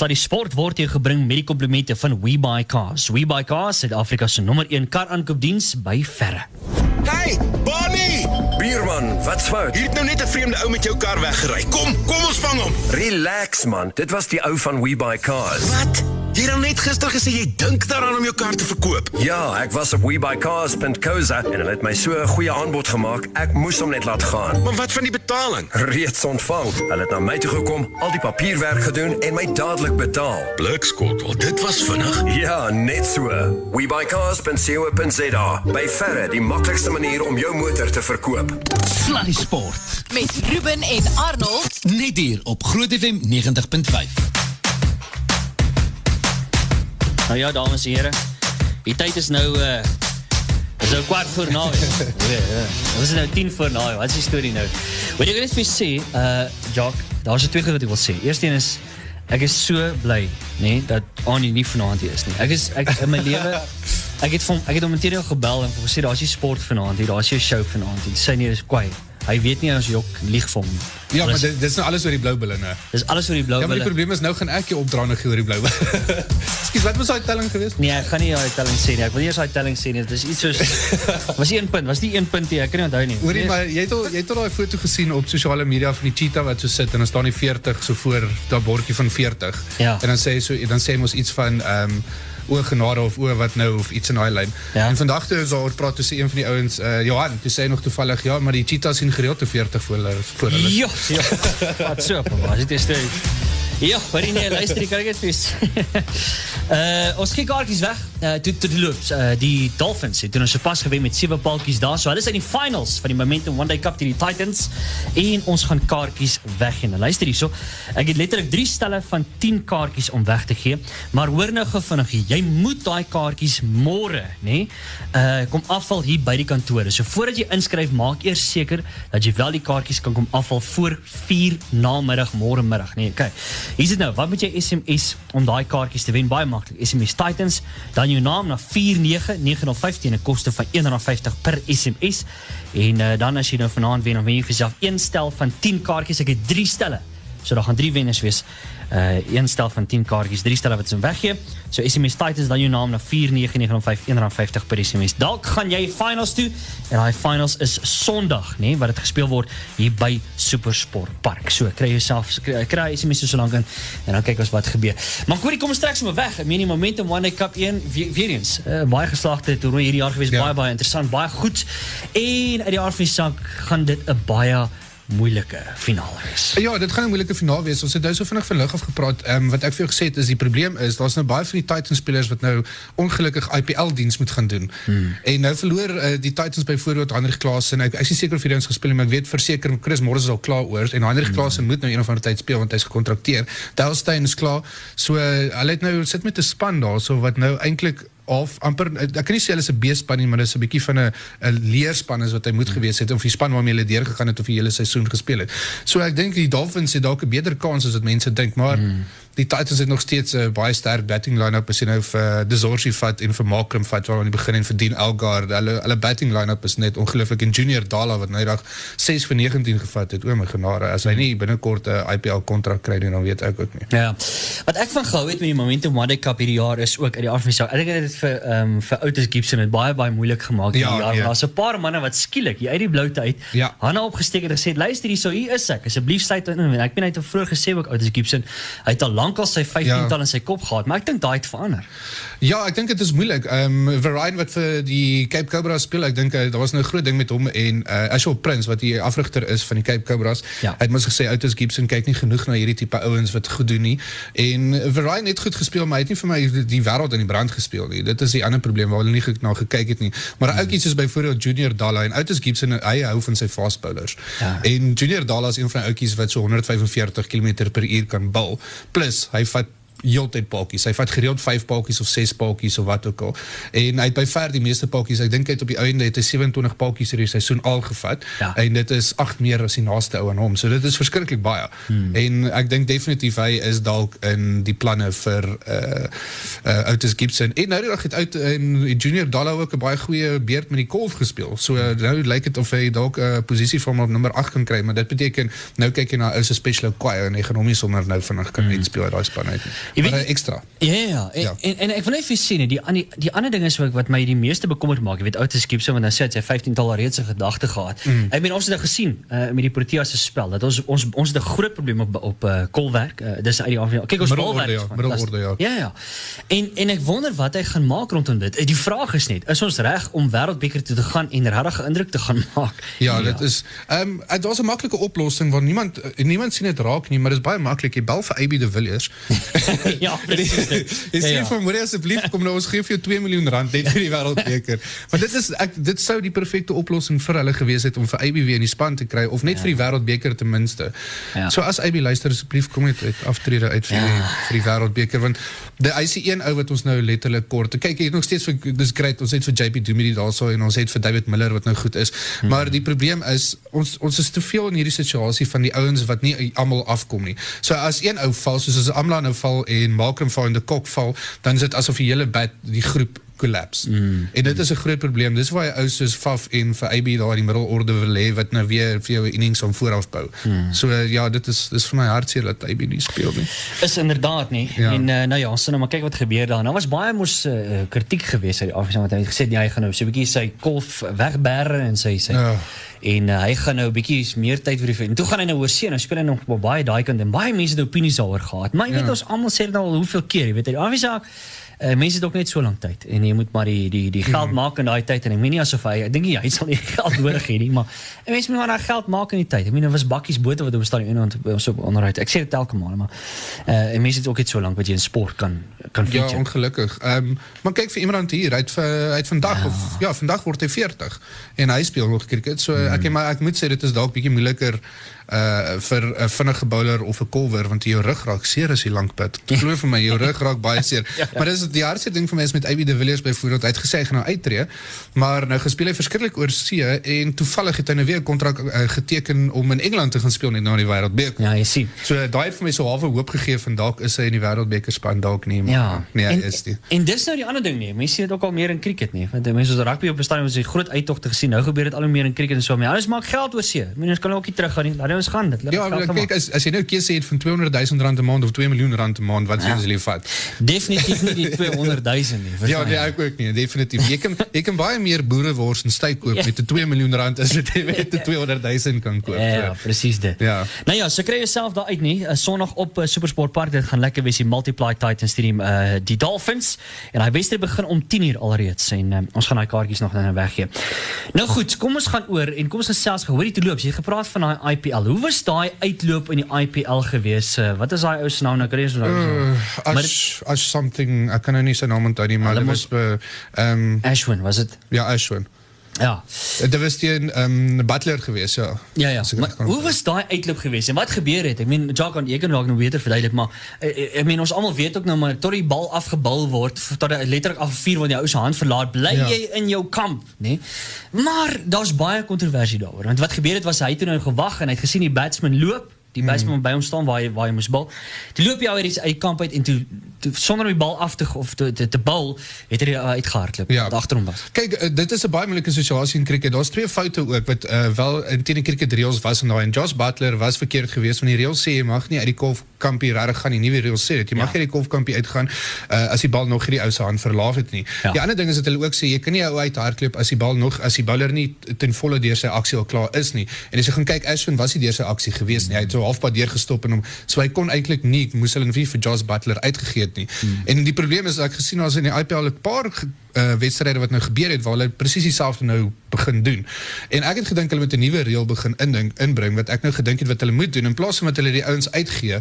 Sluddy Sport word jou gebring met die komplimente van WeBuyCars. WeBuyCars, Suid-Afrika se nommer 1 kar aankoopdiens by verre. Hey, Bonnie! Bierman, wat's fout? Hier het nou net 'n vreemde ou met jou kar weggery. Kom, kom ons vang hom. Relax man, dit was die ou van We Buy Cars. Wat? Jy het al net gister gesê jy dink daaraan om jou kar te verkoop. Ja, ek was op webuycars.co.za en hulle het my so 'n goeie aanbod gemaak. Ek moes hom net laat gaan. Maar wat van die betaling? Reeds ontvang. Hulle het na my toe gekom, al die papierwerk gedoen en my dadelik betaal. Blikskot, wel dit was vinnig. Ja, net so. webuycars.co.za. By verre die maklikste manier om jou motor te verkoop. Sluddy Sport. Met Ruben en Arnold. Net hier op Groot FM 90.5. Nou ja, dames en here. Die tyd is nou uh is nou kwart voor ja. Ons is nou 10 voor na. Wat is die storie nou? Wat ek net vir jou sê, uh Jock, daar's twee goed wat ek wil sê. Eerstens is ek is so bly, nê, nee, dat Annie nie vanaand hier is nie. Ek is ek in my lewe ek het van ek het hom gebel en gesê daar's nie sport vanaand hier, daar's 'n show vanaand hier. Sy is kwaai. Hy weet nie as Jok lieg hom. Ja, maar dit, dit is nou alles oor die blou bulle nou. Dis alles oor die blou Ja, maar die bulle. probleem is nou gaan ek jou opdra nog oor die blou bulle. Ekskuus, wat was daai telling geweest? Nee, ek gaan nie daai telling sê nie. Ek wil nie eens daai telling sê nie. Dit is iets soos was een punt, was die een punt nie. Ek kan nie onthou nie. Hoorie, maar jy het al jy het al daai foto gesien op sosiale media van die cheetah wat so sit en dan staan die 40 so voor daai bordjie van 40. Ja. En dan sê hy so dan sê hy mos iets van ehm um, o genade of o wat nou of iets in daai lyn. Ja. En vandag toe is daar praat tussen een van die ouens uh, Johan, toe sê nog toevallig ja, maar die cheetah sien gereeld te 40 voor hulle voor hulle. Ja, ja. Wat so, maar dit is dit. Ja, maar nee, luister, dit vir Uh ons kyk kaartjies weg. Uh toe toe die loops. Uh die Dolphins het toen ons sopas gewen met sewe paltjies daar. So hulle is in die finals van die Momentum One Day Cup teen die Titans en ons gaan kaartjies weggee. Nou luister hierso. Ek het letterlik 3 stelle van 10 kaartjies om weg te gee. Maar hoor nou gou vinnig, jy moet daai kaartjies môre, nê? Uh kom afval hier by die kantore. So voordat jy inskryf, maak eers seker dat jy wel die kaartjies kan kom afval voor 4 namiddag môre middag, nê? Okay. Hier's dit nou. Wat moet jy SMS om daai kaartjies te wen? Baie maklik. SMS Titans, dan jou naam na 49905 teen 'n koste van R150 per SMS. En uh, dan as jy nou vanaand wen, dan wen jy vir jouself een stel van 10 kaartjies. Ek het 3 stelle. So daar gaan drie wenners wees. Uh een stel van 10 kaartjies, drie stelle wat ons weggee. So SMS Titans dan jou naam na 49905 R150 per SMS. Dalk gaan jy finals toe en daai finals is Sondag, nê, nee, wat dit gespeel word hier by Supersport Park. So kry jouself kry, SMS so lank in en dan kyk ons wat gebeur. Maar hoorie, kom ons trek sommer weg. Ek meen die Momentum One Day Cup 1 weer, weer eens. Uh, baie geslaagde toernooi hierdie jaar gewees, Ja. baie baie interessant, baie goed. En uit die aard van die saak gaan dit 'n baie moeilike finaal wees. Ja, dit gaan 'n moeilike finaal wees. Ons het nou so vinnig van lig af gepraat. Ehm um, wat ek vir jou gesê het is die probleem is daar's nou baie van die Titans spelers wat nou ongelukkig IPL diens moet gaan doen. Hmm. En nou verloor uh, die Titans byvoorbeeld Hendrik Klaasen. Ek ek is nie seker of hy ons gespeel het, maar ek weet verseker Chris Morris is al klaar oor en Hendrik hmm. Klaasen moet nou een of ander tyd speel want hy's gekontrakteer. Delstein is klaar. So uh, hulle het nou sit met 'n span daarso wat nou eintlik of amper ek kan nie sê hulle is 'n B-span nie, maar dis 'n bietjie van 'n 'n leerspan is wat hy moet gewees het of die span waarmee hulle deur gegaan het of die hele seisoen gespeel het. So ek dink die Dolphins het dalk 'n beter kans as wat mense dink, maar mm. Die Titans het nog steeds 'n baie sterk batting line-up as jy nou vir Desorsi vat en vir Makram vat waar aan die begin en vir Dean Elgar. Hulle hulle batting line-up is net ongelooflik en Junior Dala wat nou dag 6 vir 19 gevat het. O my genade, as hy nie binnekort 'n IPL kontrak kry nie, dan weet ek ook nie. Ja. Wat ek van gehou het met die Momentum One Day Cup hierdie jaar is ook uit die saak. Ek dink dit vir ehm um, vir Otis Gibson het baie baie moeilik gemaak hierdie Ja, jaar. ja. Daar's 'n paar manne wat skielik uit die bloute uit Ja. hande opgesteek het en gesê luister hierso hier is ek. Asseblief sluit in. Ek meen hy het al vroeër gesê ook Otis Gibson, hy het al lankal sy 15tal Ja. in sy kop gehad, maar ek dink daai het verander. Ja, ek dink dit is moeilik. Ehm um, wat vir die Cape Cobras speel, ek dink uh, daar was nou 'n groot ding met hom en uh, Ashel Prince wat die afrigter is van die Cape Cobras. Ja. Hy het mos gesê Otis Gibson kyk nie genoeg na hierdie tipe ouens wat goed doen nie. En Varane het goed gespeel, maar hy het nie vir my die, wêreld in die brand gespeel nie. Dit is die ander probleem waar hulle nie goed na gekyk het nie. Maar 'n ouetjie soos byvoorbeeld Junior Dalla en Otis Gibson hy hou van sy fast bowlers. Ja. En Junior Dalla is een van die ouetjies wat so 145 km per uur kan bal. Plus hy vat heeltyd paadjies. Hy vat gereeld 5 paadjies of 6 paadjies of wat ook al. En hy het by ver die meeste paadjies, ek dink hy het op die einde het hy 27 paadjies hierdie seisoen al gevat. Ja. En dit is 8 meer as die naaste ou aan hom. So dit is verskriklik baie. Hmm. En ek dink definitief hy is dalk in die planne vir uh uh Otis Gibson. En nou die dag het uit en Junior Dallo ook 'n baie goeie beurt met die golf gespeel. So uh, nou lyk dit of hy dalk 'n uh, posisie hom op nommer 8 kan kry, maar dit beteken nou kyk jy na ou se special Kwai en hy gaan hom nie sommer nou vinnig kan uitspeel uit daai span uit nie. Jy weet- maar ekstra. Ja, ja. En, Ja. En, en ek wil net vir nee, die, die, die ander ding is wat, wat my die meeste bekommerd maak. Jy weet, Oute Skipse, want dan sê hy, hy 15 tal reeds 'n gedagte gehad. Mm. Ek meen, ons het dit gesien uh, met die Proteas se spel. Dat ons, ons, ons het 'n groot probleem op, op uh, kolwerk. Uh, dis uit die. Kyk, ons balwerk. ja, middelorde, fantasties. Ja, ja. En, en ek wonder wat hy gaan maak rondom dit. Eh, Die vraag is net, is ons reg om wêreldbeker toe te gaan en regtig indruk te gaan maak? Ja, dit is ehm um, daar's 'n maklike oplossing waar niemand eh, niemand sien dit raak nie, maar dit is baie maklik. Jy bel vir AB de Villiers. ja, ja. vir môre asseblief kom nou ons gee vir jou 2 miljoen rand net vir die wêreldbeker. Maar dit is ek dit sou die perfekte oplossing vir hulle gewees het om vir AB weer in die span te kry of net vir die wêreldbeker ten minste. So as AB luister asseblief kom net uit aftrede uit vir, die, vir die wêreldbeker want die hy is die een ou wat ons nou letterlik kort. Kyk, jy het nog steeds vir dis great. Ons het vir JP Dumidi daarso en ons het vir David Miller wat nou goed is. Hmm. Maar die probleem is ons ons is te veel in hierdie situasie van die ouens wat nie almal afkom nie. So as een ou val soos as Amla nou val en Malcolm val en de Kok val, dan is dit asof die hele bad die groep collapse. Mm. En dit is 'n groot probleem. Dis waar jy ou soos Faf en vir AB daar in die middelorde wil hê wat nou weer vir jou innings van voor af bou. Mm. So ja, dit is dis vir my hartseer dat AB nie speel nie. Is inderdaad nie. Ja. En uh, nou ja, ons sien nou maar kyk wat gebeur daar. Nou was baie mos uh, kritiek geweest uit die afsien wat hy het gesê nee, hy gaan nou so 'n bietjie sy kolf wegberre en sy sy Ja. en uh, hy gaan nou 'n bietjie meer tyd vir die en toe gaan hy nou oor see en nou speel hy nog baie daai kant en baie mense het opinies daaroor gehad. Maar jy Ja. weet ons almal sê dit al hoeveel keer, jy weet uit die afsien Uh, mense het ook net so lank tyd en jy moet maar die die die geld maak in daai tyd en ek meen nie asof hy ek dink nie hy sal nie geld nodig hê nie maar 'n mens moet maar daai geld maak in die tyd. Ek meen daar was bakkies bote wat op stadion en ons op onderuit. Ek sê dit elke maand maar uh, en mense het ook net so lank wat jy in sport kan kan Ja, feature. ongelukkig. Ehm um, maar kyk vir iemand hier, hy het vir hy het vandag ja. of ja, vandag word hy 40 en hy speel nog cricket. So hmm. ek maar ek moet sê dit is dalk bietjie moeiliker uh vir 'n vinnige bowler of 'n kolwer want jou rug raak seer as jy lank pit. Glo vir my, jou rug raak baie seer. ja. Maar dis die hardste ding vir my is met AB de Villiers byvoorbeeld. Hy het gesê hy gaan nou uittreë, maar nou gespeel hy verskriklik oor see en toevallig het hy nou weer 'n kontrak uh, geteken om in Engeland te gaan speel net na die wêreldbeker. Ja, jy sien. So daai het vir my so half hoop gegee van dalk is hy in die wêreldbeker span dalk nie, maar Ja. nee, en, is nie. En dis nou die ander ding nie. Mense sien dit ook al meer in cricket nie. Want mense soos rugby op 'n stadion het jy groot uittogte gesien. Nou gebeur dit al hoe meer in cricket en so meer. Alles maak geld oor see. Mense kan ook nie teruggaan nie. Laat gaan. Dit Ja, maar kyk as as jy nou keuse het van 200 000 rand 'n maand of 2 miljoen rand 'n maand, wat sê jy ja. vat? definitief nie die 200 000 nie. Ja, nee, ek ook nie, definitief. Jy kan jy kan baie meer boerewors en steak koop Ja. met 'n 2 miljoen rand as wat jy met 'n 200 000 kan koop. Ja, ja, So. presies dit. Ja. Nou ja, so kry jouself daar uit nie. 'n Sondag op uh, Supersport Park. Dit gaan lekker wees die Multiply Titans Stadium uh die Dolphins en hy wedstryd begin om 10uur alreeds en uh, ons gaan daai kaartjies nog nou weggee. Nou goed, kom ons gaan oor en kom ons gesels gehoor die toeloops. Jy het gepraat van daai IPL. Hoe was daai uitloop in die IPL gewees? Uh, wat is daai ou se naam nou? Kan jy nou? Uh, Maar as as something ek kan nou nie sy naam onthou nie, maar dit was ehm Ashwin, was dit? ja, Ashwin. Ja. Dit was die ehm um, Butler geweest, ja. Ja ja. Maar hoe was daai uitloop geweest en wat gebeur het? Ek meen Jacques kan ek kan dalk nog beter verduidelik, maar eh, eh, ek meen ons almal weet ook nou maar tot die bal afgebal word tot hy letterlik af vier wanneer die ou se hand verlaat, bly Ja. jy in jou kamp, nê? Maar daar's baie kontroversie daaroor. Want wat gebeur het was hy het toe nou gewag en hy het gesien die batsman loop die mm. by hom staan waar hy waar hy moes bal. Toe loop hy uit die- uit die kamp uit en toe, toe sonder om die bal af te of te te, te bal, het hy uh, uitgehardloop Ja. wat agter hom was. Kyk, eh, dit is 'n baie moeilike situasie in cricket. Daar's twee foute ook wat uh, wel in teen die cricket reëls was en daai en Josh Butler was verkeerd geweest want die reëls sê jy mag nie uit die kolfkampie regtig gaan nie. Nuwe reëls sê dit. Jy mag Ja. nie uit die uitgaan uh, as die bal nog hierdie ou se hand verlaag het nie. Ja. Die ander ding is dat hulle ook sê jy kan nie ou uit hardloop as die bal nog as die bowler nie ten volle deur sy aksie al klaar is nie. En as jy gaan kyk Ashwin was nie deur sy aksie geweest nie. Hy het so halfpad deur gestop en hom so hy kon eintlik nie moes hulle nie vir Josh Butler uitgegee het nie. Hmm. En die probleem is dat ek gesien ons in die IPL 'n paar uh, wedstryde wat nou gebeur het waar hulle presies dieselfde nou begin doen. En ek het gedink hulle moet 'n nuwe reël begin indink inbring wat ek nou gedink het wat hulle moet doen in plaas van dat hulle die ouens uitgee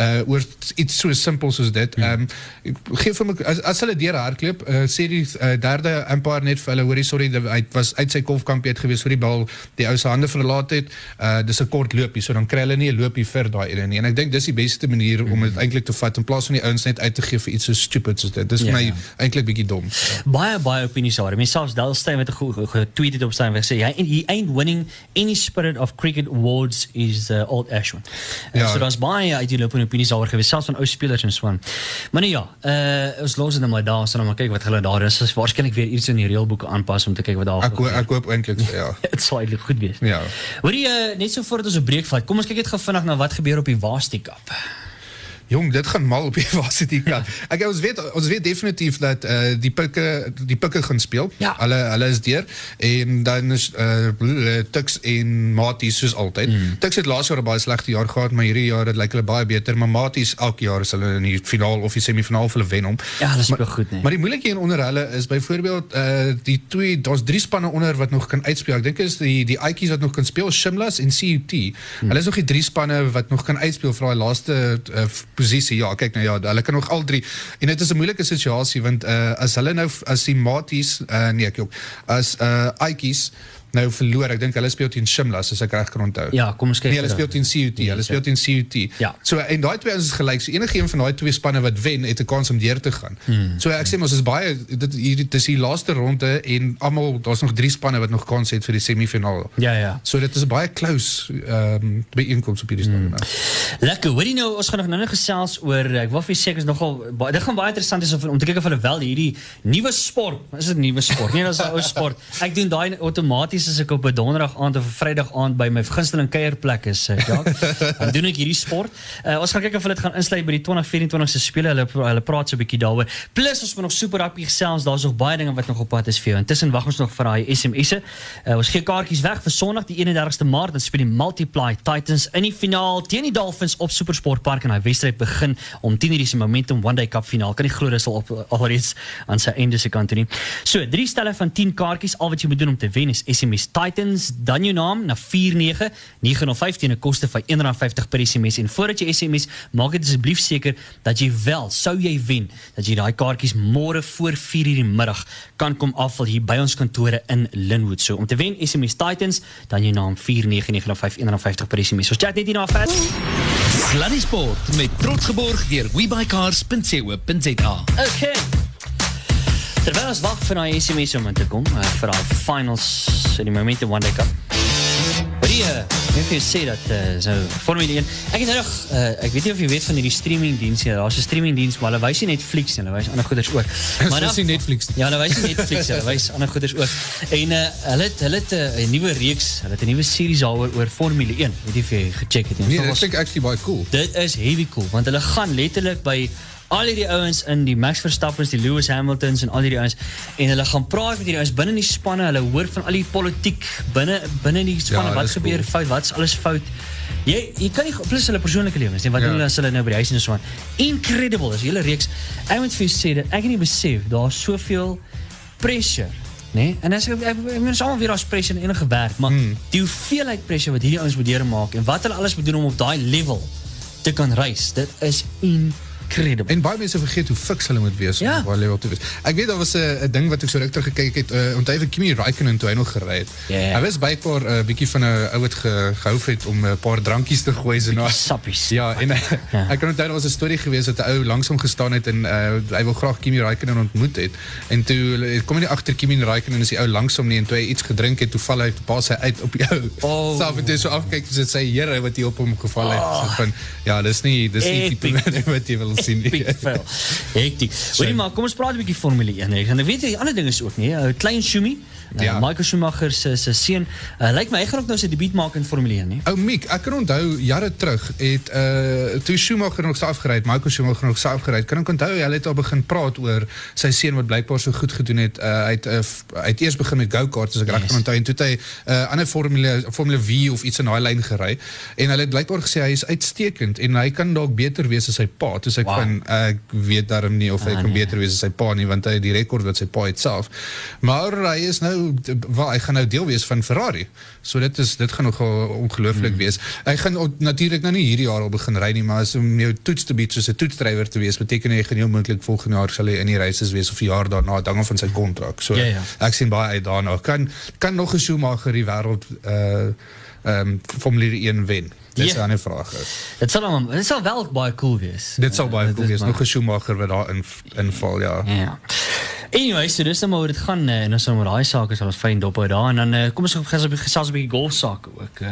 uh oor iets so simpel soos dit. Ehm um, gee vir my as, as hulle deur hardloop, uh, sê die uh, derde umpire net vir hulle hoorie sorry hy was uit sy kolfkampie uit gewees vir die bal die ou se hande verlaat het. Uh dis 'n kort loopie, so dan kry hulle nie 'n loopie vir daai ene nie. En ek dink dis die beste manier om dit eintlik te vat in plaas van die ouens net uit te gee vir iets so stupid soos dit. Dis vir Ja, my ja. eintlik bietjie dom. Baie baie opinies daar. Mense selfs Dal Steyn het ge- ge- getweet op sy weg sê hy he ain't winning any spirit of cricket awards is uh, old Ashwin. Ja, Ja. so daar's baie uit die loop en opinies daaroor gewees selfs van ou spelers en so aan. Maar nee ja, uh, ons los dit nou maar daar, so nou maar kyk wat hulle daar is. Is waarskynlik weer iets in die reëlboeke aanpas om te kyk wat daar Ek hoop ek hoop eintlik ja. Dit sal eintlik goed wees. Ja. Hoorie uh, net so voordat ons 'n breek vat. Kom ons kyk net gou vinnig na wat gebeur op die Waasti Cup. Jong, dit gaan mal op die varsity kant. Ek ons weet ons weet definitief dat uh, die pikke die pikke gaan speel. Ja. Hulle hulle is deur en dan is uh, Tux en Maties soos altyd. Mm. Tux het laas jaar 'n baie slegte jaar gehad, maar hierdie jaar het lyk hulle baie beter, maar Maties elke jaar is hulle in die finaal of die semifinaal of hulle wen hom. Ja, hulle speel Maar- goed, nee. Maar die moeilikheid onder hulle is byvoorbeeld uh die twee daar's drie spanne onder wat nog kan uitspeel. Ek dink is die die Aitjies wat nog kan speel, Shimlas en CUT. Hulle is nog die drie spanne wat nog kan uitspeel vir daai laaste uh, Ja, kyk nou ja, hulle kan nog al drie. En dit is 'n moeilike situasie want uh as hulle nou as die uh nee, ek jok, as uh nou verloor, ek dink hulle speel teen Shimlas as ek reg kan onthou. Ja, kom ons kyk. Nee, hulle speel teen CUT. Hulle speel teen CUT. Ja. So en daai twee is gelyk. So enige een van daai twee spanne wat wen, het 'n kans om deur te gaan. Hmm. So ek sê mos is baie dit hier dis die laaste ronde en almal daar's nog drie spanne wat nog kans het vir die semifinaal. Ja, ja. So dit is baie close ehm um, byeenkoms op hierdie stadium. Hmm. Lekker. Hoorie nou, ons gaan nog nou gesels oor ek wil vir seker is nogal baie dit gaan baie interessant is of, om te kyk of hulle wel hierdie nuwe sport, is dit nuwe sport? Nee, dis 'n ou sport. Ek doen daai outomaties as ek op 'n donderdag aand of 'n Vrydag aand by my gunsteling kuierplek is, uh, ja. dan doen ek hierdie sport. Uh, ons gaan kyk of hulle dit gaan insluit by die 2024 se spele. Hulle hulle praat so 'n bietjie daaroor. Plus ons moet nog super happy gesels. Daar's nog baie dinge wat nog op pad is vir jou. Intussen wag ons nog vir daai SMS'e. Uh, ons gee kaartjies weg vir Sondag die 31ste Maart. Dan speel die Multiply Titans in die finaal teen die Dolphins op Supersportpark en daai wedstryd begin om 10:00 die Momentum One Day Cup finaal. Kan nie glo dis al op alreeds aan sy einde se kant toe nie. So, drie stelle van 10 kaartjies. Al wat jy moet doen om te wen is SMS Titans dan jou naam na 49905 teen 'n koste van R1.50 per SMS en voordat jy SMS, maak dit asseblief seker dat jy wel, sou jy wen, dat jy daai kaartjies môre voor 4:00 die middag kan kom afval hier by ons kantore in Linwood. So om te wen SMS Titans, dan jou naam 49905 R1.50 per SMS. Ons chat net hier na vet. Sluddy Sport met trots geborg deur webycars.co.za. Okay. Terwyl ons wag vir daai SMS om te kom uh, daai finals in die Momentum One Day Cup. Maar die uh, jou sê dat uh, so Formule 1. Ek het nou nog uh, ek weet nie of jy weet van hierdie streaming diens hier. Daar's 'n streaming diens maar hulle wys nie Netflix nie, hulle wys ander goeders ook. Maar dis nie Netflix. Ja, hulle wys nie Netflix, hulle wys ander goeders ook. En uh, hulle het hulle het 'n uh, nuwe reeks, hulle het 'n nuwe series daaroor oor Formule 1. Weet jy of jy gecheck het nie? Nee, Dit klink actually baie cool. Dit is heavy cool want hulle gaan letterlik by al hierdie ouens in die Max Verstappens, die Lewis Hamiltons en al hierdie ouens en hulle gaan praat met hierdie ouens binne die spanne, hulle hoor van al die politiek binne binne die spanne Ja, wat gebeur cool. fout, wat's alles fout. Jy jy kan nie plus hulle persoonlike lewens nie. Wat Ja. doen hulle as hulle nou by die huis en so aan. Incredible, is hele reeks. Ek moet vir jou sê dat ek het nie besef daar's soveel pressure Nee, en as ek ek ek mens almal weer daar's pressure in enige werk, maar Hmm. die hoeveelheid pressure wat hierdie ouens moet deurmaak en wat hulle alles moet doen om op daai level te kan reis, dit is incredible. En baie mense vergeet hoe fiks hulle moet wees Ja. om baie level te wees. Ek weet daar was 'n 'n ding wat ek so ruk terug gekyk het, uh, onthou vir Kimi Raikkonen toe hy nog gery het. Ja. Hy was bykbaar 'n uh, bietjie van 'n ou wat ge, gehou het om 'n paar drankies te gooi so na sappies. Ja, en Ja. ek kan onthou daar was 'n storie gewees dat 'n ou langs hom gestaan het en uh, hy wil graag Kimi Raikkonen ontmoet het. En toe kom hy agter Kimi Raikkonen is die ou langs hom nie en toe hy iets gedrink het, toe val hy pas hy uit op jou. Oh. Self en toe so afkyk, dis dit sy Here wat hier op hom geval het. Oh. So van ja, dis nie dis nie tipe wat jy wil Epic fail. Hektiek. Hoorie maar, kom ons praat 'n bietjie Formule 1. hè. En ek weet jy ander dinge is ook nie. Uh, klein Schumi, uh, Ja. Michael Schumacher se se seun, uh, lyk my hy gaan ook nou sy debuut maak in Formule 1, nie? Ou Miek, ek kan onthou jare terug het uh toe Schumacher nog self gery het, Michael Schumacher nog self gery het. Kan ek onthou hy het al begin praat oor sy seun wat blykbaar so goed gedoen het. Uh hy het uh, hy het eers begin met go-karts as ek reg Yes. kan onthou en toe het hy uh, ander formule formule V of iets in daai lyn gery en hulle het blykbaar gesê hy is uitstekend en hy kan dalk beter wees as sy pa. Toe sê ek Wow. van ek weet darm nie of hy Ah, kan nee. beter wees as sy pa nie want hy het die rekord wat sy pa het self. Maar hy is nou wel hy gaan nou deel wees van Ferrari. So dit is dit gaan nogal ongelooflik wees. Hy gaan natuurlik nou nie hierdie jaar al begin ry nie, maar as om jou toets te bied soos 'n toetsdrywer te wees, beteken hy gaan heel moontlik volgende jaar sal hy in die races wees of 'n jaar daarna, dange van sy kontrak. So Ja, ja. ek sien baie uit daarna. Kan kan nog 'n Schumacher die wêreld uh ehm um, Formule 1 wen. Dis 'n Ja. ander vraag. Dit sal hom dit sal wel baie cool wees. Dit sal baie Uh, cool is wees. Nog 'n Schumacher wat daar in inval, ja. Ja. Anyway, so dis nou maar hoe dit gaan uh, en ons sal met daai sake sal ons fyn dop hou daar en dan uh, kom ons gesels 'n bietjie gesels 'n bietjie golf sake ook. Uh,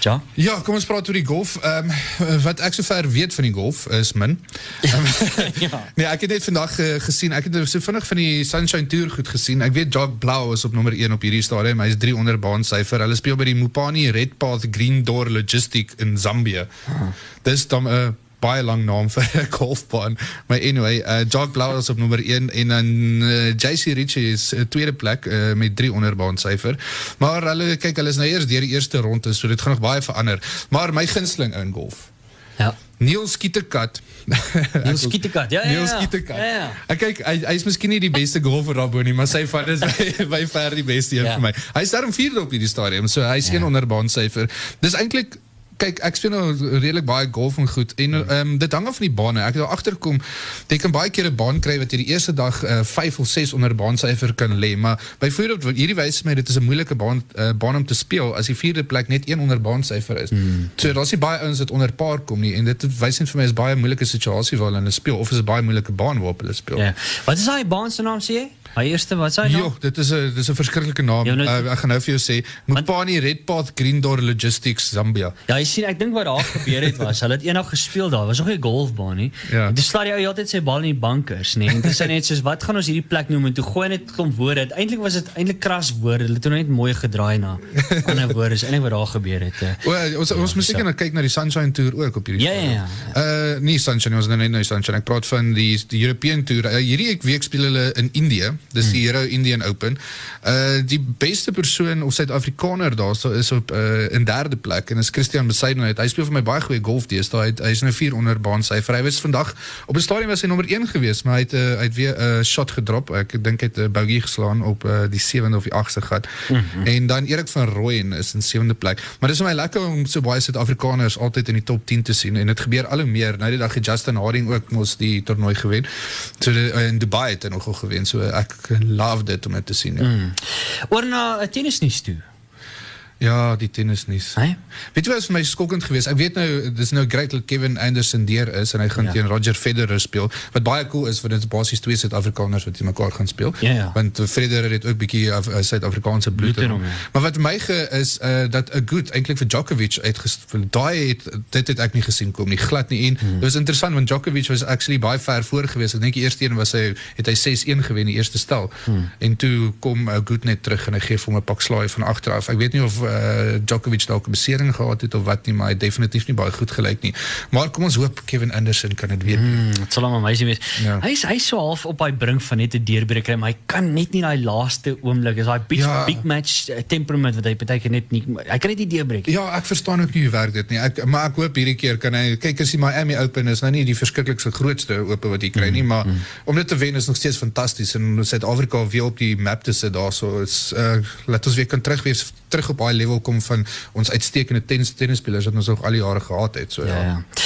ja. Ja, kom ons praat oor die golf. Ehm wat ek sover weet van die golf is min. Ja. Nee, ek het net vandag uh, gesien. Ek het so vinnig van die Sunshine Tour goed gesien. Ek weet Jock Blau is op nommer 1 op hierdie stadium. Hy's 3 onder baan syfer. Hulle speel by die Mupani Red Path Green Door Logistic in Zambia. Dis dan 'n baie lang naam vir 'n golfbaan. Maar anyway, uh Jacques Blau is op nommer 1 en dan uh, JC Ritchie is uh, tweede plek uh, met 3 onderbaan syfer. Maar hulle kyk, hulle is nou eers deur die eerste ronde, so dit gaan nog baie verander. Maar my gunsteling in golf. Ja. Neil Skieterkat. Niels Skieterkat, ja, ja, Neil ja. Skieterkat. Ja, ja. Ek kyk hy hy's miskien nie die beste golfer daarbo nie, maar sy van is by, by ver die beste een Ja. vir my. Hy's daarom vierde op hierdie stadium, so hy's geen onderbaan syfer. Dis eintlik kyk ek speel nou redelik baie golf en goed en ehm um, dit hang af van die bane. Ek het daar agterkom jy kan baie keer 'n baan kry wat jy die eerste dag 5 uh, of 6 onder baansyfer kan lê, maar byvoorbeeld wat hierdie wys my dit is 'n moeilike baan uh, baan om te speel as die vierde plek net een onder baansyfer is. Hmm. So daar's nie baie ouens wat onder paar kom nie en dit wys net vir my is baie moeilike situasie waar hulle speel of is 'n baie moeilike baan waarop hulle speel. Ja. Wat is daai baan se naam sê jy? Hy eerste wat sê hy Jo, dit is 'n dis 'n verskriklike naam. Ja, nou- uh, ek gaan nou vir jou sê, Mupani Redpath Green Door Logistics Zambia. Ja, jy sien, ek dink wat daar gebeur het was, hulle het eendag gespeel daar, was nog nie 'n golfbaan nie. Ja. Toe slaan die ou altyd sy bal in die bankers, nê. En dis net soos wat gaan ons hierdie plek noem en toe gooi net klomp woorde. Eintlik was dit eintlik kras woorde. Hulle het toe net mooi gedraai na ander woorde. Dis eintlik wat daar gebeur het. eh. O, uh, ons ons moet seker nou kyk na die Sunshine Tour ook op hierdie. Ja, ja, ja. Uh nie Sunshine, ons nou net nou Sunshine. Ek praat van die die European Tour. Uh, hierdie week speel hulle in Indië. Dis die Hero Indian Open. Uh die beste persoon of Suid-Afrikaner daarso is op uh in derde plek en is Christian Besaidnout. Hy speel vir my baie goeie golf deesdae. Hy het- hy is nou 4 onder baan syfer. Hy was vandag op 'n stadium was hy nommer 1 geweest, maar hy het uh, hy het weer 'n uh, shot gedrop. Ek dink hy het 'n bogey geslaan op uh, die 7de of die 8ste gat. Mm -hmm. En dan Erik van Rooyen is in 7de plek. Maar dis vir my lekker om so baie Suid-Afrikaners altyd in die top 10 te sien en dit gebeur al hoe meer. Nou die dag het Justin Harding ook mos die toernooi gewen. So die, uh, in Dubai het hy nogal gewen. So ek love dit om dit te sien. Ja, mm. Oor na 'n tennisnuus toe. Ja die tennisnuus. Hè? Weet jy wat is vir my skokkend geweest? Ek weet nou dis nou great dat Kevin Anderson deur is en hy gaan Ja. ja. teen Roger Federer speel. Wat baie cool is want dit is basies twee Suid-Afrikaners wat teen mekaar gaan speel. Ja, ja. Want Federer het ook bietjie Af- uh, Suid-Afrikaanse bloed Bloed in in hom, hom. ja. Maar wat my ge is uh, dat 'n goed eintlik vir Djokovic uitgespeel. Daai het dit het ek nie gesien kom nie, glad nie. En Hmm. dit was interessant want Djokovic was actually baie ver voor geweest. Ek dink die eerste een was hy het hy 6-1 gewen die eerste stel. Hmm. En toe kom uh, goed net terug en hy gee vir hom 'n pak slaai van agter af. Ek weet nie of uh, Djokovic dalk 'n besering gehad het of wat nie, maar hy het definitief nie baie goed gelyk nie. Maar kom ons hoop Kevin Anderson kan dit weer doen. Hmm, dit sal hom amazing wees. Ja. Hy's hy's so half op daai brink van net 'n deurbreek kry, maar hy kan net nie daai laaste oomblik, is daai big, Ja. big match eh, temperament wat hy partykeer net nie hy kan net nie deurbreek. Ja, ek verstaan ook nie hoe werk dit nie. Ek maar ek hoop hierdie keer kan hy kyk as die Miami Open is nou nie die verskriklikste grootste ope wat jy kry nie, maar om dit te wen is nog steeds fantasties en Suid-Afrika weer op die map te sit daarso is uh laat ons weer kan terug wees terug op daai level kom van ons uitstekende tennis tennisspelers wat ons nog al die jare gehad het. So ja. Ja. ja.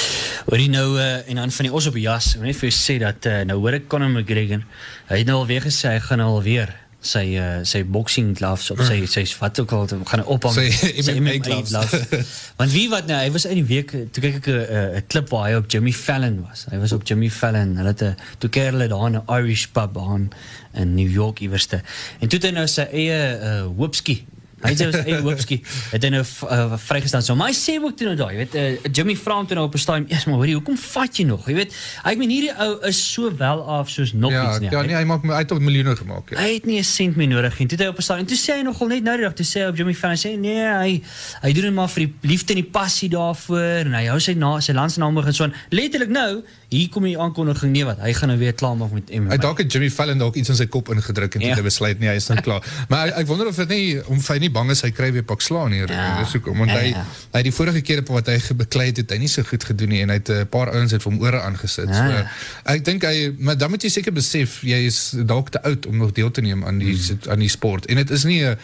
Hoorie nou uh, en dan van die os op die jas. Net vir jou sê dat uh, nou hoor ek Conor McGregor. Hy het nou alweer gesê hy gaan nou alweer sy uh, sy boxing gloves op sy sy wat ook al gaan ophang Sy MMA gloves. Want wie wat nou hy was uit die week toe kyk ek 'n 'n- 'n klip waar hy op Jimmy Fallon was. Hy was op Jimmy Fallon. Hulle het 'n toe keer hulle daar 'n Irish pub aan in New York iewerste. En toe het hy nou sy eie uh, whoopski Hy sê ons eie hoopskie het hy nou uh, vrygestaan. So maar hy sê ook toe nou daai, jy weet, uh, Jimmy vra hom toe nou op 'n stadium, "Ja, maar hoorie, hoekom vat jy nog?" Jy weet, ek meen hierdie ou is so wel af soos nog Ja, iets nie. ja, nee, hy maak het al miljoene gemaak. Ja. Hy het nie 'n sent meer nodig nie. Toe hy op 'n stadium. Toe sê hy nogal net nou die dag, toe sê hy op Jimmy Fallon sê nee, hy hy doen dit maar vir die liefde en die passie daarvoor en hy hou sy na sy landsnaam en so aan. Letterlik nou, hier kom die aankondiging nee wat, hy gaan nou weer klaar maak met MMA. Hy dalk het Jimmy Fallon dalk iets in sy kop ingedruk en Ja. hy besluit nee, hy is nou klaar. Maar ek, ek wonder of dit nie om hy nie bang is hy kry weer pak slaan hier. Ja. Dis hoekom want Ja, hy ja. hy het die vorige keer op wat hy gebeklei het, het hy nie so goed gedoen nie en hy het 'n paar ouens het vir hom ore aangesit. Ja, So ek dink hy maar dan moet jy seker besef jy is dalk te oud om nog deel te neem aan die Hmm. aan die sport. En dit is nie 'n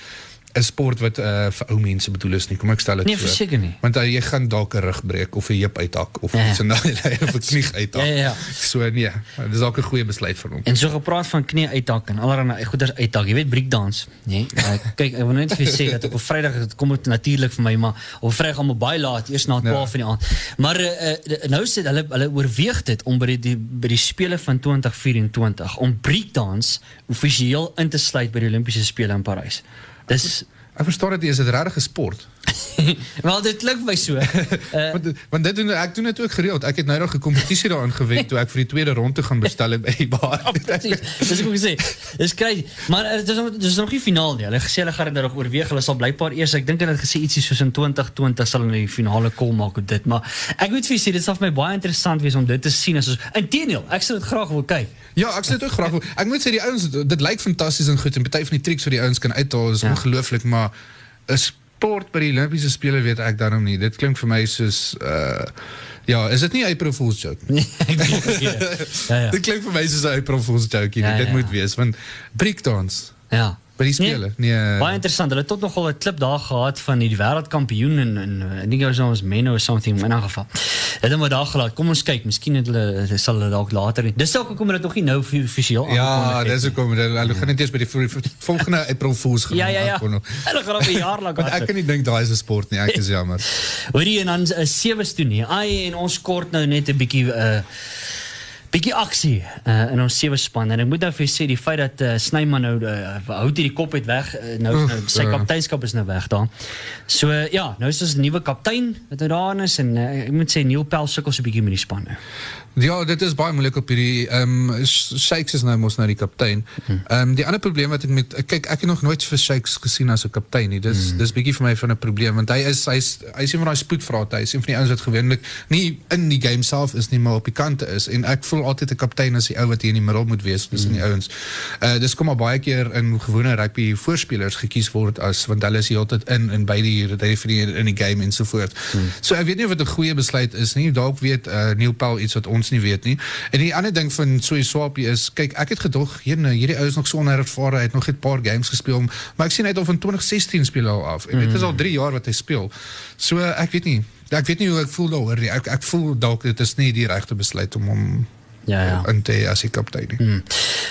'n sport wat uh, vir ou mense bedoel is nie. Kom ek stel dit Nee, so. verseker nie. Want uh, jy gaan dalk 'n rug breek of 'n heup uithak of Ja. iets in daai lyn of 'n knie uithak. Ja, ja, ja. So nee, dis dalk 'n goeie besluit van hom. En so gepraat van knie uithak en allerlei goeders uithak. Jy weet breakdance, nê? Nee? Uh, kyk, ek wil net vir sê dat op 'n Vrydag kom dit natuurlik vir my, maar op 'n Vrydag almal baie laat, eers na 12 in die aand. Maar uh, nou sê hulle hulle oorweeg dit om by die, die by die spele van 2024 om breakdance offisieel in te sluit by die Olimpiese spele in Parys. Dis Ek verstaan dit is 'n sport? Wel dit klink my so. Uh, Want, want dit doen ek doen dit ook gereeld. Ek het nou nog 'n kompetisie daarin gewen toe ek vir die tweede ronde gaan bestel by die bar. Precies, dis ek ook gesê. Dis crazy. Maar uh, dis nog- dis nog nie finaal nie. Hulle het gesê hulle gaan dit nou nog oorweeg. Hulle sal blykbaar eers, ek dink hulle het gesê ietsie soos in 2020 sal hulle die finale kol maak op dit. Maar ek moet vir julle dit sal vir my baie interessant wees om dit te sien as ons Inteendeel, ek sou dit graag wil kyk. Ja, ek sê dit ook graag. Ek moet sê die ouens dit lyk fantasties en goed en party van die triks wat die ouens kan uithaal is Ja. ongelooflik, maar 'n sport by die Olimpiese spele weet ek daarom nie. Dit klink vir my soos uh ja, is dit nie 'n April Fool's joke nie? Ja ja. Dit klink vir my soos 'n April Fool's joke. Ja, dit ja. moet wees want breakdance Ja. By die spele. Nee, nee Baie interessant. Hulle het tot nogal 'n klip daar gehad van die wêreldkampioen en en eh, ek dink hy was nou ons Menno of something in 'n geval. Het hom daar gelaat. Kom ons kyk, miskien het hulle hulle sal hulle dalk later. Dis dalk hoekom hulle dit nog nie nou offisieel Ja, aangekondig het dis hoekom hulle hulle gaan net eers by die vol- volgende April Fool's gaan Ja ja ja. aankondig. Hulle gaan op 'n jaar lank ek kan nie dink daai is 'n sport nie. Ek is jammer. Hoorie en dan 'n sewe toe nie. Ai en ons kort nou net 'n bietjie uh bietjie aksie uh, in ons sewe span en ek moet nou vir sê die feit dat uh, Snyman nou uh, hou dit die kop uit weg uh, nou, Oef, nou sy kapteinskap is nou weg daar. So uh, ja, nou is ons 'n nuwe kaptein wat nou daar is en uh, ek moet sê Neil Pel sukkel so 'n bietjie met die span nou. Ja, dit is baie moeilik op hierdie ehm um, Shakes is nou mos nou die kaptein. Ehm um, die ander probleem wat ek met kyk ek het nog nooit vir Shakes gesien as 'n kaptein nie. Dis dis bietjie vir my van 'n probleem want hy is hy's hy's een van daai spoedvrate. Hy's een van die ouens wat gewoonlik nie in die game self is nie, maar op die kante is en ek voel altyd 'n kaptein as die ou wat hier in die middel moet wees tussen die ouens. Uh dis kom maar baie keer in gewone rugby voorspelers gekies word as want hulle is heeltyd in en by die die in die game en so voort. So ek weet nie of dit 'n goeie besluit is nie. Dalk weet uh Neil Paul iets wat ons nie weet nie. En die ander ding van Soy Swapie is kyk ek het gedog hierne hierdie ou is nog so onervare. Hy het nog net 'n paar games gespeel, maar ek sien hy het al van 2016 speel al af. En dit is al 3 jaar wat hy speel. So ek weet nie. Ek weet nie hoe ek voel daaroor nie. Ek ek voel dalk dit is nie die regte besluit om hom Ja ja. in te hê as die kaptein nie. Hmm.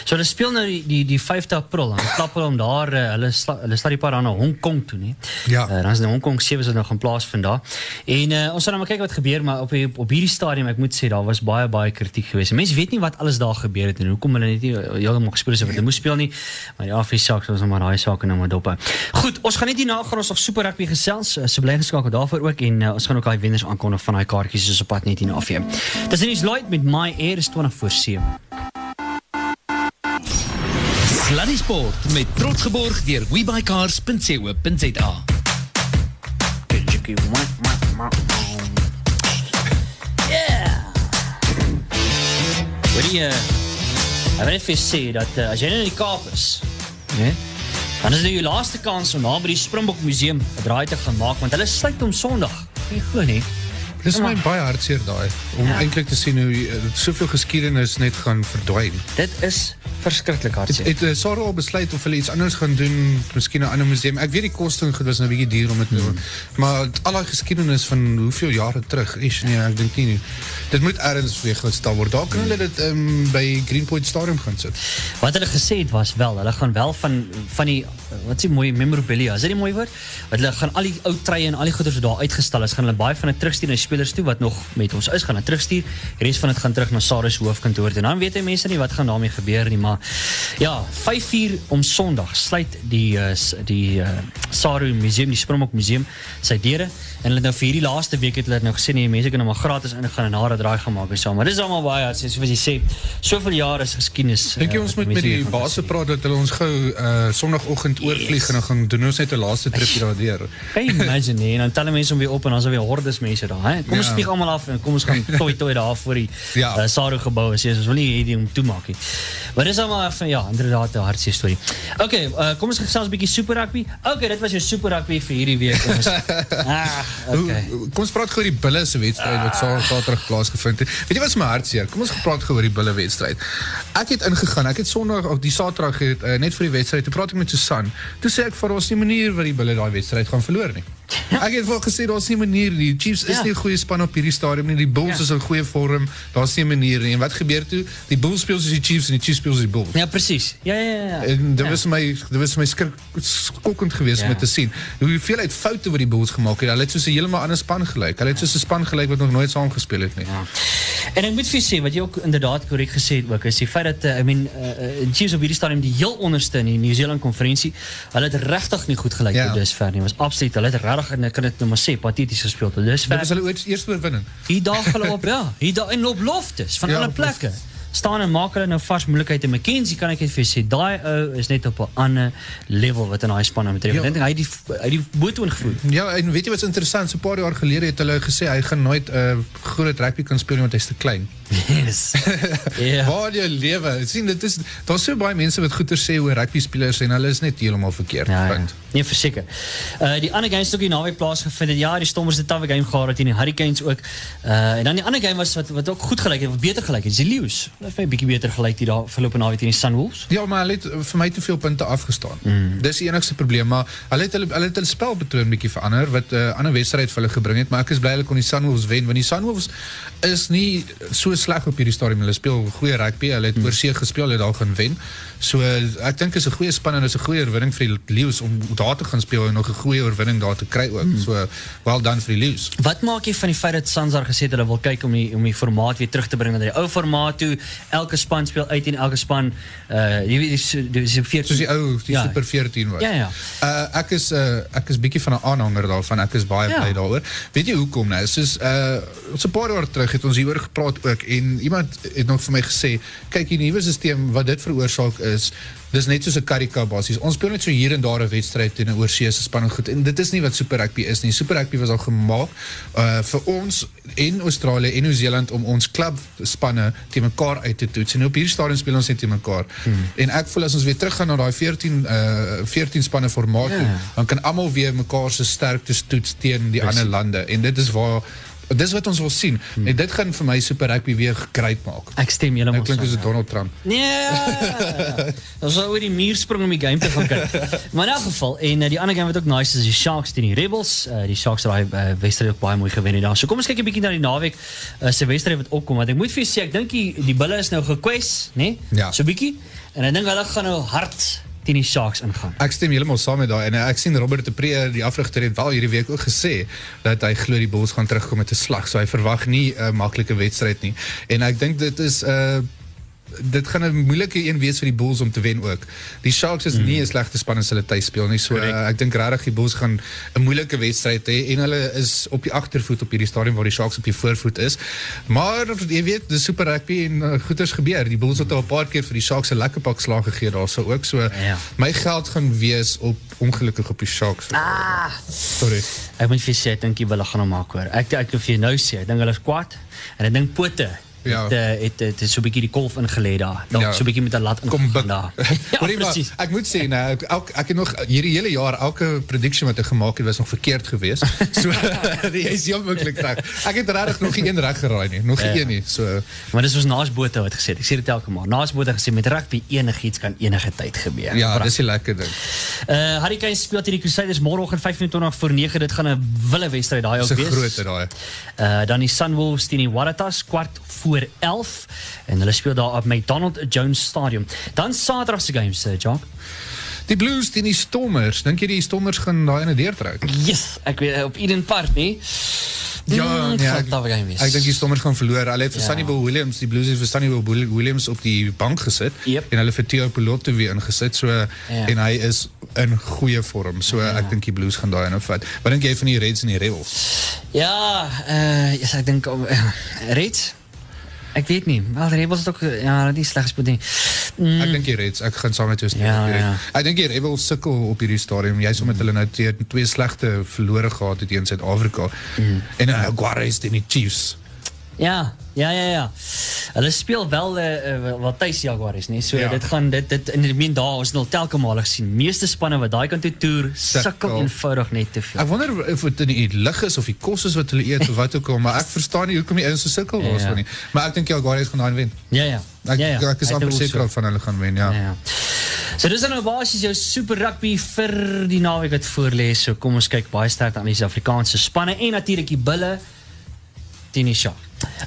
So hulle speel nou die die, die 5de April en klap hulle om daar uh, hulle sla, hulle slaat die paar dan na Hong Kong toe nie. Ja. Uh, dan is die Hong Kong sewe wat nou gaan plaasvind daar. En uh, ons gaan nou maar kyk wat gebeur maar op die, op hierdie stadium ek moet sê daar was baie baie kritiek geweest. Mense weet nie wat alles daar gebeur het en hoekom hulle net nie heeltemal gespeel het of hulle moes speel nie. Maar ja, vir saak ons nou maar daai sake nou maar dop. Goed, ons gaan net hierna gaan ons nog super rugby gesels. So bly geskakel daarvoor ook en uh, ons gaan ook daai wenners aankondig van daai kaartjies soos op pad net hierna af. Dis in is light met my air is 20 voor 7. Sluddy Sport met trots geborg deur webycars.co.za. Yeah. Wat jy Ek wil net vir jou sê dat uh, as jy nou in die Kaap is, né? Dan is dit jou laaste kans om na by die Springbok Museum 'n draai te gaan maak want hulle sluit om Sondag. Jy glo nie. Dis my baie hartseer daai om Ja. eintlik te sien hoe uh, soveel geskiedenis net gaan verdwyn. Dit is verskriklik Het, hartseer. het uh, Sarah al besluit of hulle iets anders gaan doen, miskien 'n ander museum. Ek weet die koste en goed was nou 'n bietjie duur om dit te doen. Maar al daai geskiedenis van hoeveel jare terug, is nee, ek dink nie. Dit moet ergens weer gestel word. Daar kan hulle dit um, by Greenpoint Stadium gaan sit. Wat hulle gesê het was wel, hulle gaan wel van van die wat s'ie mooi memorabilia, is dit die mooi woord? Wat hulle gaan al die ou treie en al die goeders wat daar uitgestal is, gaan hulle baie van dit terugstuur na die spelers toe wat nog met ons is gaan hulle terugstuur. Die res van dit gaan terug na Sarus hoofkantoor toe. En dan weet jy mense nie wat gaan daarmee gebeur nie, maar ja, 5uur om Sondag sluit die s- die uh, Saru Museum, die Springbok Museum sy deure en hulle het nou vir hierdie laaste week het hulle nou gesê nee, mense kan nou maar gratis ingaan en 'n draai gaan maak en so, maar dis almal baie, soos wat jy sê, soveel jare is geskiedenis. Dink jy eh, ons moet met die baas praat dat hulle ons gou uh sonoggend oorvlieg en dan gaan doen ons net 'n laaste tripie daardeur. Kan jy imagine nie? En dan tel mense om weer op en dan is daar weer hordes mense daar, hè? Kom ons vlieg almal af en kom ons gaan toi toi daar voor die Ja. uh, Saru gebou en sê ons wil nie hierdie om toemaak nie. Maar dis almal van ja, inderdaad 'n hartseer storie. Okay, uh, kom ons gesels 'n bietjie super rugby. Okay, dit was jou super rugby vir hierdie week. Ons. ah, okay. Kom ons praat oor die bulle se wedstryd wat Sa- Saterdag plaasgevind het. Weet jy wat is my hartseer? Kom ons praat gou oor die bulle wedstryd. Ek het ingegaan. Ek het Sondag of die Saterdag het uh, net vir die wedstryd. Toe praat ek met Susan. Toe sê ek vir ons nie manier wat die bulle daai wedstryd gaan verloor nie. Ek het wel gesê daar's nie manier nie. Die Chiefs is Ja. nie 'n goeie span op hierdie stadium nie. Die Bulls Ja. is in goeie vorm. Daar's nie 'n manier nie. En wat gebeur toe? Die Bulls speel soos die Chiefs en die Chiefs speel soos die Bulls. Ja, presies. Ja, ja, ja. En dit ja. was my dit was my skrik skokkend geweest Ja. om te sien. Hoe hoeveelheid foute wat die Bulls gemaak het. Hulle het soos 'n heeltemal ander span gelyk. Hulle het soos 'n span gelyk wat nog nooit saam gespeel het nie. Ja. En ek moet vir sê wat jy ook inderdaad korrek gesê het ook is die feit dat uh, I mean uh, uh, Chiefs op hierdie stadium die heel onderste in die New Zealand konferensie, hulle het regtig nie goed gelyk Ja. tot dusver nie. Was absoluut, hulle het regtig en ek kan dit nou maar sê pateties gespeel tot Dit dusver. was hulle ooit eerste oorwinning. Hier daag hulle op, ja. Hier daar en op loftes van Ja, alle op plekke. Staan en maak hulle nou vars moeilikheid en McKenzie kan ek net vir sê, daai ou is net op 'n ander level wat in daai span betref. Ja. Dink hy die hy die boot ingevoer. Ja, en weet jy wat's interessant? So 'n paar jaar gelede het hulle gesê hy gaan nooit 'n uh, groot rugby kan speel want hy's te klein. Yes. Ja. Waar jy lewe. sien dit is daar's so baie mense wat goeie sê oor rugby spelers en hulle is net heeltemal verkeerd. Ja. Nee, verseker. Uh die ander games het ook die naweek plaasgevind. Ja, die Stormers het 'n tawwe game gehad teen die Hurricanes ook. Uh en dan die ander game was wat wat ook goed gelyk het, wat beter gelyk het. Die Lions. Hulle het 'n bietjie beter gelyk die daar verloope naweek teen die Sunwolves. Ja, maar hulle het uh, vir my te veel punte afgestaan. Mm. Dis die enigste probleem, maar hulle het hulle hulle het hulle spelpatroon bietjie verander wat 'n uh, ander wedstryd vir hulle gebring het, maar ek is bly hulle kon die Sunwolves wen want die Sunwolves is nie so sleg op hierdie stadium. Hulle speel goeie rugby. Hulle het mm. oorsee gespeel, hulle het daar gaan wen. So ek dink is 'n goeie span en is 'n goeie oorwinning vir die Lions om daar te gaan speel en nog 'n goeie oorwinning daar te kry ook. Mm. So well done vir die Lions. Wat maak jy van die feit dat Sansar gesê het hulle wil kyk om die om die formaat weer terug te bring na die ou formaat toe? Elke span speel uit en elke span uh jy weet dis dis 14 Soos die ou die Ja. Super 14 was. Ja, ja. Uh ek is uh ek is bietjie van 'n aanhanger daarvan. Ek is baie ja. bly daaroor. Weet jy hoekom nou? Soos uh ons 'n paar jaar terug het ons hieroor gepraat ook en iemand het nog vir my gesê, kyk die nuwe stelsel wat dit veroorsaak is Dis net soos 'n karika basies. Ons speel net so hier en daar 'n wedstryd teen 'n oorseese span en goed. En dit is nie wat Super Rugby is nie. Super Rugby was al gemaak uh vir ons en Australië en Nieu-Seeland om ons klubspanne te mekaar uit te toets. En op hierdie stadium speel ons net te mekaar. Hmm. En ek voel as ons weer teruggaan na daai 14 uh 14 spanne formaat dan kan almal weer mekaar se sterktes toets teen die ander lande. En dit is waar dis wat ons wil sien. Hmm. En dit gaan vir my Super Rugby weer gekruid maak. Ek stem julle Nou maar klink saam, soos. Donald Trump. Nee. Ons sou oor die muur spring om die game te gaan kyk. maar in elk geval en uh, die ander game wat ook nice is, is die Sharks teen die Rebels. Uh, die Sharks het daai uh, wedstryd ook baie mooi gewen daar. So kom ons kyk 'n bietjie na die naweek uh, se wedstryd wat opkom want ek moet vir julle sê ek dink die, die bulle is nou gekwes, né? Nee? Ja. So bietjie en ek dink hulle gaan nou hard teen die Sharks ingaan. Ek stem heeltemal saam met daai en eh, ek sien Robert de Pre die afrigter het wel hierdie week ook gesê dat hy glo die Bulls gaan terugkom met 'n slag. So hy verwag nie 'n uh, maklike wedstryd nie. En ek dink dit is 'n uh, dit gaan 'n moeilike een wees vir die Bulls om te wen ook. Die Sharks is mm. nie 'n slegte span as hulle tuis speel nie. So uh, ek dink regtig die Bulls gaan 'n moeilike wedstryd hê en hulle is op die agtervoet op hierdie stadium waar die Sharks op die voorvoet is. Maar jy weet, dis super rugby en uh, goeters gebeur. Die Bulls het al 'n paar keer vir die Sharks 'n lekker pak slag gegee daarso ook. So Ja. my geld gaan wees op ongelukkig op die Sharks. Ah. Sorry. Ek moet vir sê ek dink die bulle gaan hom maak hoor. Ek ek wil vir jou nou sê, ek dink hulle is kwaad en ek dink pote Ja. het, uh, het, het, het so 'n bietjie die kolf ingelê daar. Dalk Ja. so 'n bietjie met 'n lat ingegaan daar. Hoorie maar, presies. ek moet sê nou ek, elk, ek het nog hierdie hele jaar elke prediction wat ek gemaak het was nog verkeerd geweest. So jy is heel moontlik reg. Ek het regtig nog nie een reg geraai nie, nog nie een nie. So Maar dis was Naas Botha wat gesê het. Ek sê dit elke maand. Naas Botha gesê met rugby enigiets kan enige tyd gebeur. ja, Pragtig. dis 'n lekker ding. Uh Hurricanes speel teen die Crusaders môreoggend 25 voor 9. Dit gaan 'n wille wedstryd daai ook Dis 'n wees. groot daai. Uh dan die Sunwolves teen die Waratahs kwart voor 11 en hulle speel daar op McDonald Jones Stadium. Dan Saterdag se games, uh, Jock. Die Blues teen die Stormers. Dink jy die Stormers gaan daai ene deurtrek? Yes, ek weet op Eden Park nie. Ja, Mm, gaan ek, ek dink die Stormers gaan verloor. Hulle het vir Ja. Sunny Bill Williams, die Blues het vir Sunny Bill Williams op die bank gesit Yep. en hulle vir Theo Piloto weer ingesit. So Ja. en hy is in goeie vorm. So ek dink die Blues gaan daai ene vat. Wat dink jy van die Reds en die Rebels? Ja, uh yes, ek dink uh, Reds. Ek weet nie. Wel die Rebels het ook uh, ja, die sleg gespeel nie. Mm, Ek dink die Reds, ek gaan saam met jou stem. Ja, die Reds. ja. Ek dink die Rebels sukkel op hierdie stadium. Jy's omdat hulle nou twee, twee slegte verlore gehad het teen Suid-Afrika. Mm. En uh, Juarez teen die Chiefs. Ja, ja, ja, ja. Hulle speel wel uh, uh, wat tuis Jaguars nie. So ja. Ja. dit gaan dit dit in die meen daar ons het al telke male gesien. Meeste spanne wat daai kant toe toer, sukkel eenvoudig net te veel. Ek wonder of dit in die lig is of die kos is wat hulle eet of wat ook al, maar ek verstaan nie hoekom die ouens so sukkel Ja. daarso nie. Maar ek dink Jaguars gaan daai wen. Ja, ja. Ek ja, ja. ek is amper seker so. van hulle gaan wen, ja. Ja, ja. So dis dan nou basies jou super rugby vir die naweek wat voorlê. So kom ons kyk baie sterk aan die Suid-Afrikaanse spanne en natuurlik die bulle teen die Sharks.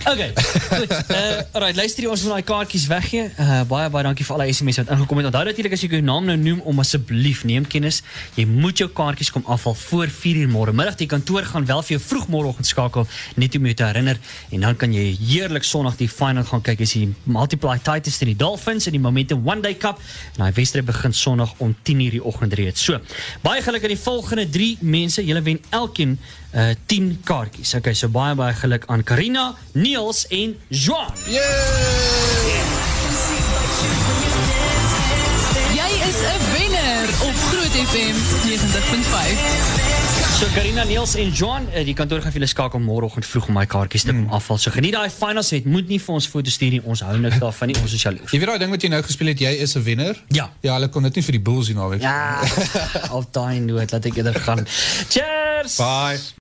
Okay, goed. Uh, alright, luister hier, ons wil daai kaartjies weggee. Uh, baie baie dankie vir al die SMS wat ingekom het. Onthou natuurlik as jy jou naam nou noem om asseblief neem kennis. Jy moet jou kaartjies kom afval voor 4uur môre middag. Die kantoor gaan wel vir jou vroeg môreoggend skakel net om jou te herinner en dan kan jy heerlik Sondag die final gaan kyk as jy Multiply Titans teen die Dolphins in die Momentum One Day Cup. En daai wedstryd begin Sondag om 10uur die oggend reeds. So, baie geluk aan die volgende 3 mense. Julle wen elkeen uh 10 kaartjies. Okay, so baie baie geluk aan Karina, Niels en Joan. Jy is 'n wenner op Groot FM 90.5. So Karina, Niels en Joan, uh, die kantoor gaan vir julle skakel môreoggend vroeg om my kaartjies te kom afval. So geniet daai finals het. Moet nie vir ons foto's stuur nie. Ons hou niks daarvan nie. Ons is jaloers. Jy weet daai ding wat jy nou gespeel het, jy is 'n wenner? Ja. Ja, hulle kon dit nie vir die Bulls hier naweek. Ja. Op daai noot laat ek eerder gaan. Cheers. Bye.